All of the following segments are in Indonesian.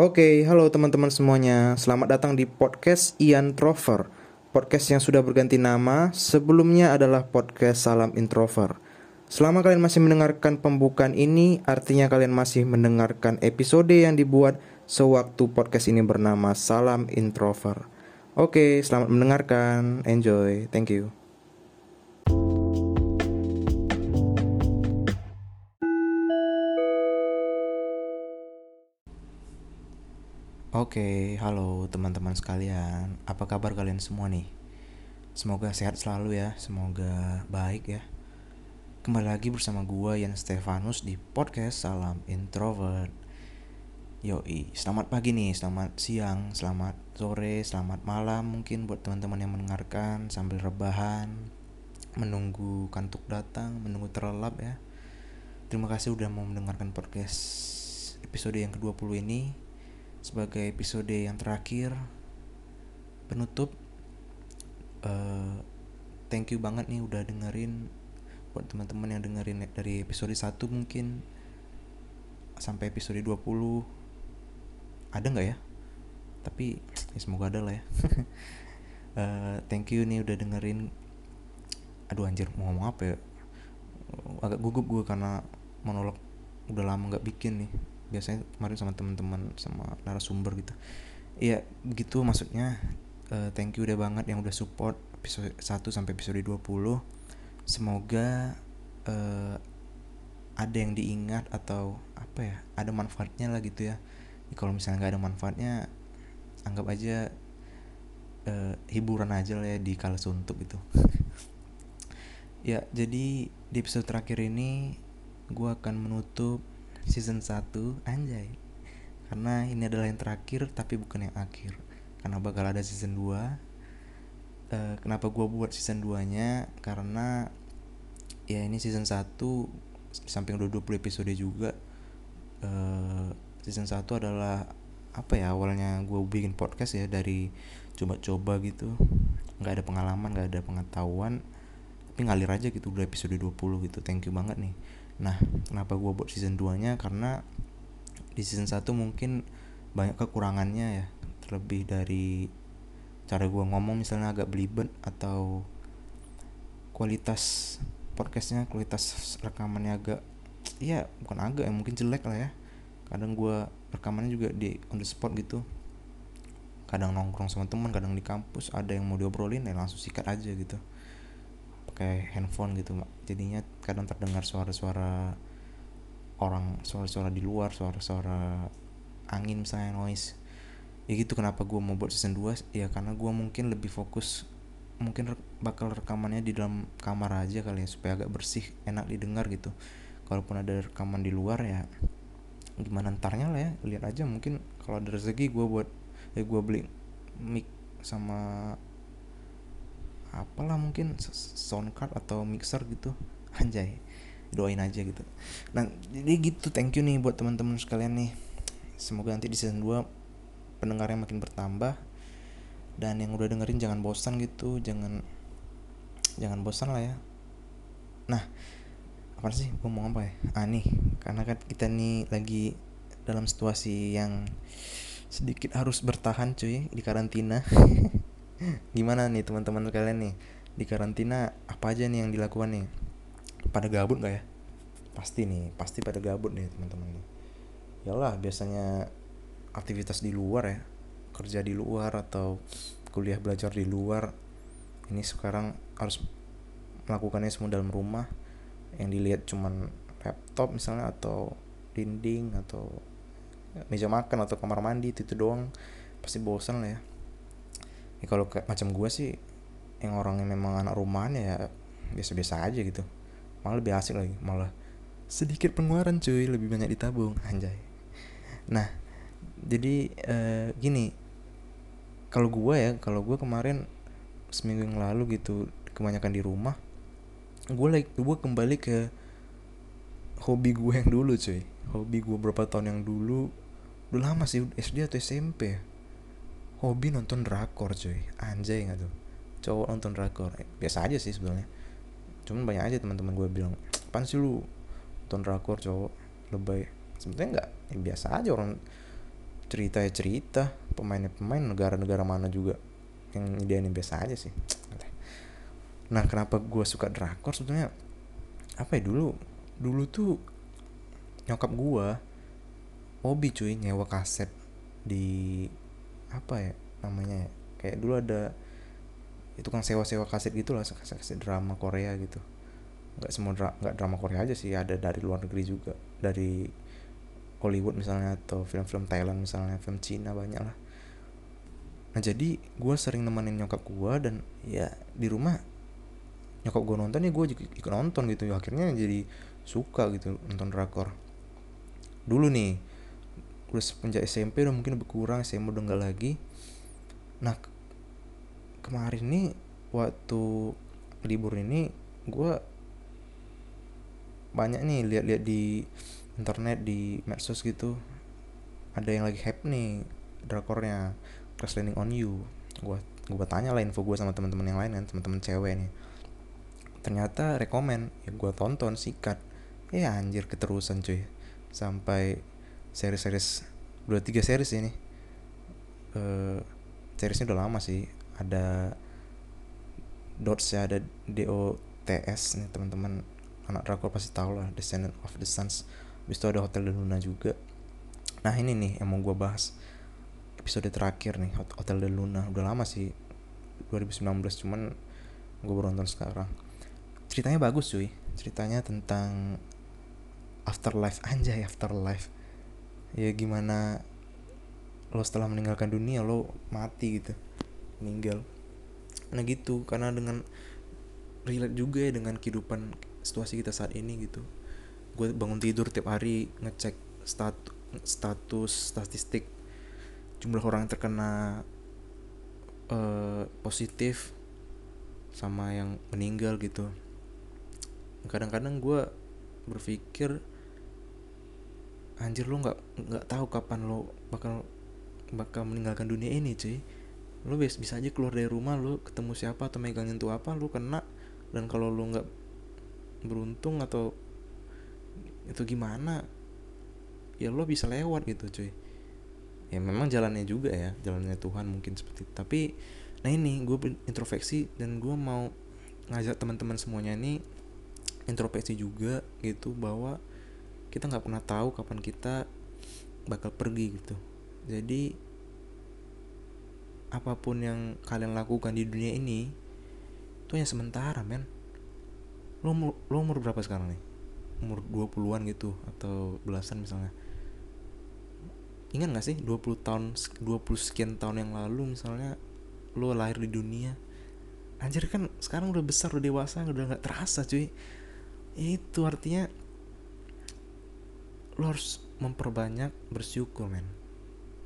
Oke, halo teman-teman semuanya. Selamat datang di podcast Ian Trover. Podcast yang sudah berganti nama, sebelumnya adalah podcast Salam Introver. Selama kalian masih mendengarkan pembukaan ini, artinya kalian masih mendengarkan episode yang dibuat sewaktu podcast ini bernama Salam Introver. Oke, selamat mendengarkan. Enjoy. Thank you. Oke, halo teman-teman sekalian. Apa kabar kalian semua nih? Semoga sehat selalu ya, semoga baik ya. Kembali lagi bersama gua Yan Stefanus di podcast Salam Introvert. Yoi, selamat pagi nih, selamat siang, selamat sore, selamat malam mungkin buat teman-teman yang mendengarkan sambil rebahan, menunggu kantuk datang, menunggu terlelap ya. Terima kasih udah mau mendengarkan podcast episode yang ke-20 ini sebagai episode yang terakhir penutup uh, thank you banget nih udah dengerin. Buat teman-teman yang dengerin dari episode 1 mungkin sampai episode 20 ada nggak ya? Tapi ya semoga ada lah ya. Uh, thank you nih udah dengerin. Aduh anjir mau ngomong apa ya? Agak gugup gue karena monolog udah lama nggak bikin nih biasanya kemarin sama teman-teman sama narasumber gitu. Iya begitu maksudnya. Uh, thank you udah banget yang udah support episode 1 sampai episode 20 semoga uh, ada yang diingat atau apa ya ada manfaatnya lah gitu ya, ya kalau misalnya nggak ada manfaatnya anggap aja uh, hiburan aja lah ya di kala suntuk gitu. Ya jadi di episode terakhir ini gue akan menutup season 1 anjay. Karena ini adalah yang terakhir tapi bukan yang akhir. Karena bakal ada season 2 uh, eh, kenapa gue buat season 2 nya karena ya ini season 1 samping udah 20 episode juga uh, season 1 adalah apa ya awalnya gue bikin podcast ya dari coba-coba gitu. Nggak ada pengalaman nggak ada pengetahuan. Tapi ngalir aja gitu udah episode 20 gitu. Thank you banget nih Nah, kenapa gue buat season 2-nya? Karena di season 1 mungkin banyak kekurangannya ya. Terlebih dari cara gue ngomong misalnya agak belibet atau kualitas podcastnya, kualitas rekamannya agak ya bukan agak ya mungkin jelek lah ya. Kadang gue rekamannya juga di on the spot gitu. Kadang nongkrong sama teman, kadang di kampus ada yang mau diobrolin ya langsung sikat aja gitu pakai handphone gitu jadinya kadang terdengar suara-suara orang suara-suara di luar suara-suara angin misalnya noise. Ya gitu kenapa gue mau buat season 2 ya karena gue mungkin lebih fokus mungkin bakal rekamannya di dalam kamar aja kali ya supaya agak bersih enak didengar gitu. Kalaupun ada rekaman di luar ya gimana ntarnya lah ya lihat aja mungkin kalau ada rezeki gue buat ya gue beli mic sama apalah mungkin sound card atau mixer gitu. Anjay doain aja gitu. Nah jadi gitu thank you nih buat teman-teman sekalian nih. Semoga nanti di season 2 pendengarnya makin bertambah. Dan yang udah dengerin jangan bosan gitu jangan jangan bosan lah ya. Nah apa sih? Gue mau apa ya? Ah nih karena kan kita nih lagi dalam situasi yang sedikit harus bertahan cuy di karantina gimana nih teman-teman kalian nih? Di karantina apa aja nih yang dilakukan nih? Pada gabut gak ya? Pasti nih pasti pada gabut nih teman-teman nih. Yalah biasanya aktivitas di luar ya. Kerja di luar atau kuliah belajar di luar. Ini sekarang harus melakukannya semua dalam rumah. Yang dilihat cuman laptop misalnya atau dinding atau meja makan atau kamar mandi itu, itu doang. Pasti bosan lah ya ya kalau kayak macam gue sih yang orang yang memang anak rumahan ya biasa-biasa aja gitu. Malah lebih asik lagi malah sedikit pengeluaran cuy lebih banyak ditabung anjay. Nah jadi uh, gini kalau gue ya kalau gue kemarin seminggu yang lalu gitu kebanyakan di rumah gue like gue kembali ke hobi gue yang dulu cuy. Hobi gue berapa tahun yang dulu udah lama sih SD atau SMP ya hobi nonton drakor cuy. Anjay nggak tuh? Cowok nonton drakor. Eh, biasa aja sih sebenarnya. Cuman banyak aja teman-teman gue bilang pan sih lu nonton drakor cowok? Lebay. Sebenarnya nggak. Ya biasa aja orang cerita ya cerita. Pemainnya pemain negara-negara mana juga yang ideanya biasa aja sih. Nah kenapa gue suka drakor? Sebetulnya apa ya dulu dulu tuh nyokap gue hobi cuy nyewa kaset di apa ya namanya ya kayak dulu ada itu kan sewa-sewa kaset gitu lah kaset-kaset drama Korea gitu. Nggak semua dra nggak drama Korea aja sih ada dari luar negeri juga dari Hollywood misalnya atau film-film Thailand misalnya film Cina banyak lah. Nah jadi gue sering nemenin nyokap gue dan ya di rumah nyokap gue nonton ya gue ikut nonton gitu akhirnya jadi suka gitu nonton drakor. Dulu nih udah semenjak SMP udah mungkin berkurang SMA udah nggak lagi. Nah kemarin nih waktu libur ini gue banyak nih lihat-lihat di internet di medsos gitu. Ada yang lagi hype nih drakornya Crash Landing on You. Gue gue tanya lah info gue sama teman-teman yang lain kan teman-teman cewek nih. Ternyata rekomen ya gue tonton sikat. Ya anjir keterusan cuy. Sampai series-series dua tiga series ini. Uh, seriesnya udah lama sih. Ada dots ya ada DOTS nih teman-teman. Anak drakor pasti tahu lah Descendant of the Suns. Habis itu ada Hotel de Luna juga. Nah ini nih yang mau gue bahas. Episode terakhir nih Hotel de Luna. Udah lama sih 2019 cuman gue baru sekarang. Ceritanya bagus cuy. Ceritanya tentang afterlife. Anjay afterlife ya gimana lo setelah meninggalkan dunia lo mati gitu meninggal. Nah gitu karena dengan relate juga ya dengan kehidupan situasi kita saat ini gitu. Gue bangun tidur tiap hari ngecek status status statistik jumlah orang yang terkena uh, positif sama yang meninggal gitu. Kadang-kadang gue berpikir anjir lo nggak nggak tahu kapan lo bakal bakal meninggalkan dunia ini cuy. Lo bisa bisa aja keluar dari rumah lo ketemu siapa atau megang nyentuh apa lo kena. Dan kalau lo nggak beruntung atau itu gimana ya lo bisa lewat gitu cuy. Ya memang jalannya juga ya jalannya Tuhan mungkin seperti itu. Tapi nah ini gue introspeksi dan gue mau ngajak teman-teman semuanya ini introspeksi juga gitu bahwa kita nggak pernah tahu kapan kita bakal pergi gitu. Jadi apa pun yang kalian lakukan di dunia ini itu hanya sementara men. Lo lo umur berapa sekarang nih? Umur 20-an gitu atau belasan misalnya. Ingat gak sih 20 tahun 20 sekian tahun yang lalu misalnya lo lahir di dunia. Anjir kan sekarang udah besar udah dewasa udah nggak terasa cuy. Itu artinya lo harus memperbanyak bersyukur men.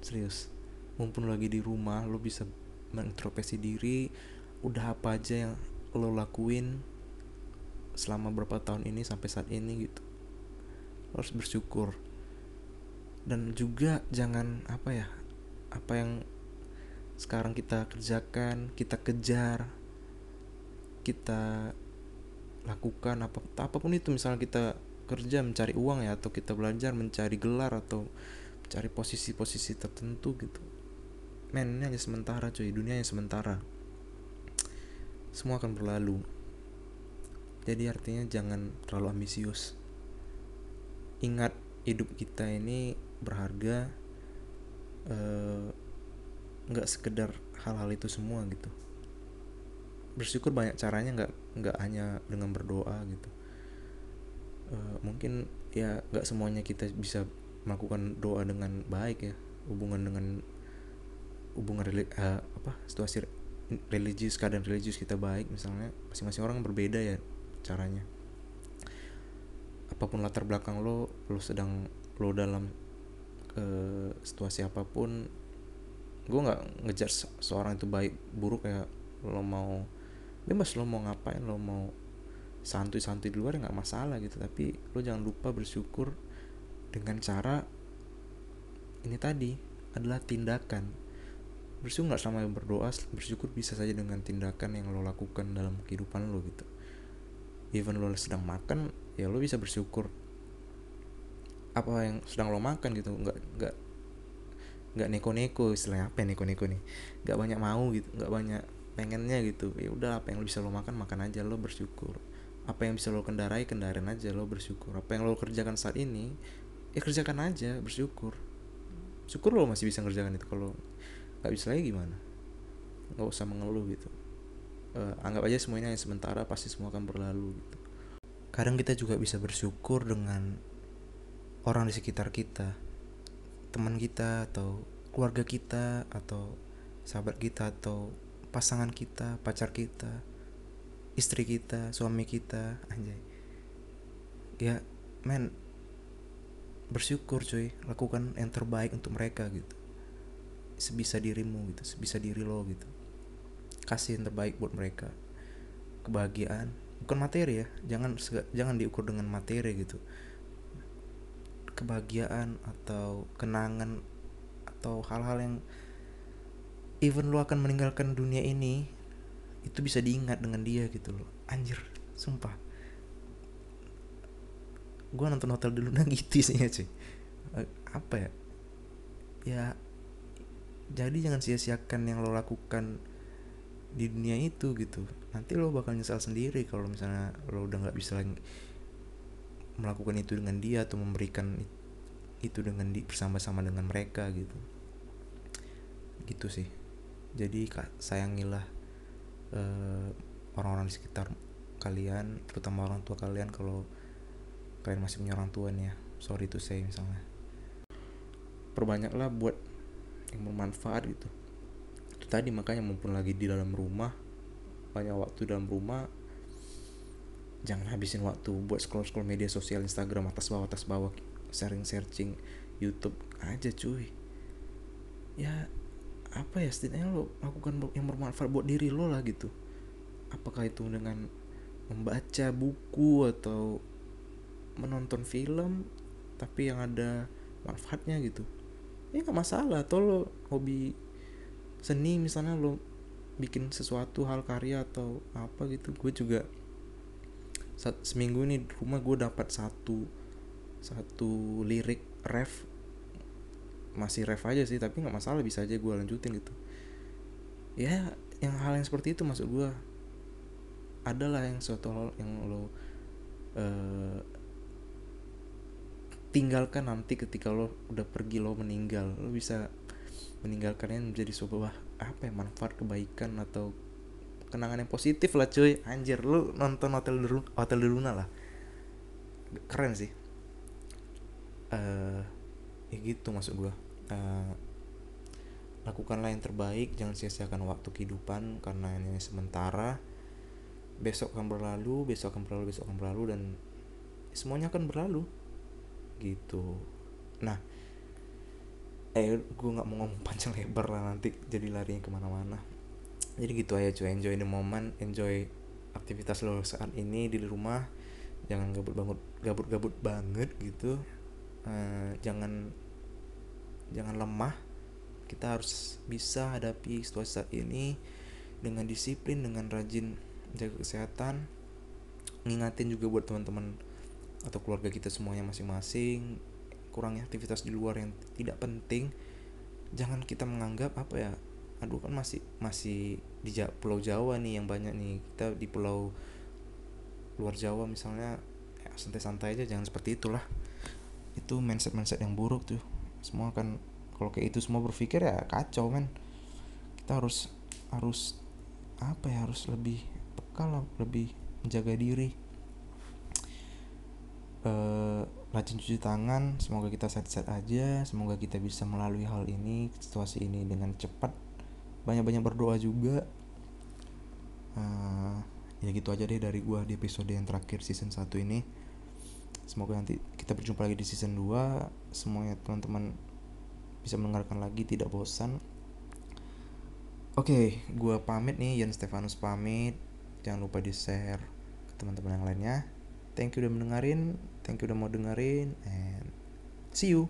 Serius. Mumpun lagi di rumah lo bisa mengintrospeksi diri udah apa aja yang lo lakuin selama berapa tahun ini sampai saat ini gitu. Lo harus bersyukur. Dan juga jangan apa ya apa yang sekarang kita kerjakan kita kejar kita lakukan apa apa pun itu misalnya kita kerja mencari uang ya atau kita belajar mencari gelar atau mencari posisi-posisi tertentu gitu. Men ini hanya sementara cuy. Dunia yang sementara. Semua akan berlalu. Jadi artinya jangan terlalu ambisius. Ingat hidup kita ini berharga eh, nggak sekedar hal-hal itu semua gitu. Bersyukur banyak caranya nggak nggak hanya dengan berdoa gitu uh, mungkin ya nggak semuanya kita bisa melakukan doa dengan baik ya. Hubungan dengan hubungan religi, uh, apa situasi religius keadaan religius kita baik misalnya masing-masing orang berbeda ya caranya. Apa pun latar belakang lo lo sedang lo dalam uh, situasi apa pun gue nggak ngejar seorang itu baik buruk ya. Lo mau bebas lo mau ngapain lo mau santuy-santuy di luar ya nggak masalah gitu. Tapi lo jangan lupa bersyukur dengan cara ini tadi adalah tindakan. Bersyukur nggak sama berdoa bersyukur bisa saja dengan tindakan yang lo lakukan dalam kehidupan lo gitu. Even lo sedang makan ya lo bisa bersyukur. Apa yang sedang lo makan gitu nggak nggak nggak neko-neko istilahnya apa ya neko-neko nih. Nggak banyak mau gitu nggak banyak pengennya gitu. Ya udah apa yang bisa lo makan makan aja lo bersyukur apa yang bisa lo kendarai kendarain aja lo bersyukur. Apa yang lo kerjakan saat ini ya kerjakan aja bersyukur. Syukur lo masih bisa ngerjakan itu. Kalau nggak bisa lagi gimana? Nggak usah mengeluh gitu. Uh, anggap aja semuanya yang sementara pasti semua akan berlalu gitu. Kadang kita juga bisa bersyukur dengan orang di sekitar kita. Teman kita atau keluarga kita atau sahabat kita atau pasangan kita pacar kita istri kita suami kita anjay. Ya men bersyukur cuy lakukan yang terbaik untuk mereka gitu. Sebisa dirimu gitu sebisa diri lo gitu. Kasih yang terbaik buat mereka. Kebahagiaan bukan materi ya jangan jangan diukur dengan materi gitu. Kebahagiaan atau kenangan atau hal-hal yang even lu akan meninggalkan dunia ini itu bisa diingat dengan dia gitu loh. Anjir sumpah. Gue nonton hotel dulu gitu sih ya cuy apa ya? Ya jadi jangan sia-siakan yang lo lakukan di dunia itu gitu. Nanti lo bakal nyesal sendiri kalau misalnya lo udah nggak bisa lagi melakukan itu dengan dia atau memberikan itu dengan di bersama-sama dengan mereka gitu. Gitu sih. Jadi sayangilah uh, orang-orang di sekitar kalian terutama orang tua kalian kalau kalian masih punya orang tua nih ya sorry to say misalnya. Perbanyaklah buat yang bermanfaat gitu. Itu tadi makanya mumpun lagi di dalam rumah banyak waktu dalam rumah jangan habisin waktu buat scroll scroll media sosial Instagram atas bawah atas bawah sharing searching YouTube aja cuy. Ya apa ya setidaknya lo lakukan yang bermanfaat buat diri lo lah gitu. Apakah itu dengan membaca buku atau menonton film tapi yang ada manfaatnya gitu. Ya nggak masalah atau lo hobi seni misalnya lo bikin sesuatu hal karya atau apa gitu. Gue juga seminggu ini rumah gue dapat satu satu lirik ref masih ref aja sih tapi nggak masalah bisa aja gue lanjutin gitu. Ya yang hal yang seperti itu masuk gue adalah yang suatu hal yang lo uh, tinggalkan nanti ketika lo udah pergi lo meninggal. Lo bisa meninggalkannya menjadi sebuah apa ya manfaat kebaikan atau kenangan yang positif lah cuy. Anjir lo nonton hotel dulu hotel di Luna lah. Keren sih. Uh, ya gitu maksud gue uh, lakukanlah yang terbaik jangan sia-siakan waktu kehidupan karena ini sementara. Besok akan berlalu besok akan berlalu besok akan berlalu dan semuanya akan berlalu. Gitu. Nah eh gue nggak mau ngomong panjang lebar lah nanti jadi larinya ke mana-mana. Jadi gitu aja cuy. Enjoy the moment enjoy aktivitas lo saat ini di rumah. Jangan gabut banget gabut gabut banget gitu. Uh, jangan jangan lemah. Kita harus bisa hadapi situasi saat ini dengan disiplin dengan rajin jaga kesehatan. Ngingatin juga buat teman-teman atau keluarga kita semuanya masing-masing. Kurangnya aktivitas di luar yang tidak penting. Jangan kita menganggap apa ya aduh kan masih masih di pulau Jawa nih yang banyak nih. Kita di pulau luar Jawa misalnya ya santai-santai aja jangan seperti itulah. Itu mindset mindset yang buruk tuh semua kan kalau kayak itu semua berpikir ya kacau kan kita harus harus apa ya harus lebih peka lah lebih menjaga diri. Uh, rajin cuci tangan semoga kita sehat-sehat aja semoga kita bisa melalui hal ini situasi ini dengan cepat. Banyak-banyak berdoa juga. Uh, ya gitu aja deh dari gua di episode yang terakhir season 1 ini semoga nanti kita berjumpa lagi di season 2 semuanya teman-teman bisa mendengarkan lagi tidak bosan. Oke okay, gue pamit nih Yan Stefanus pamit. Jangan lupa di share ke teman-teman yang lainnya. Thank you udah mendengarin thank you udah mau dengerin and see you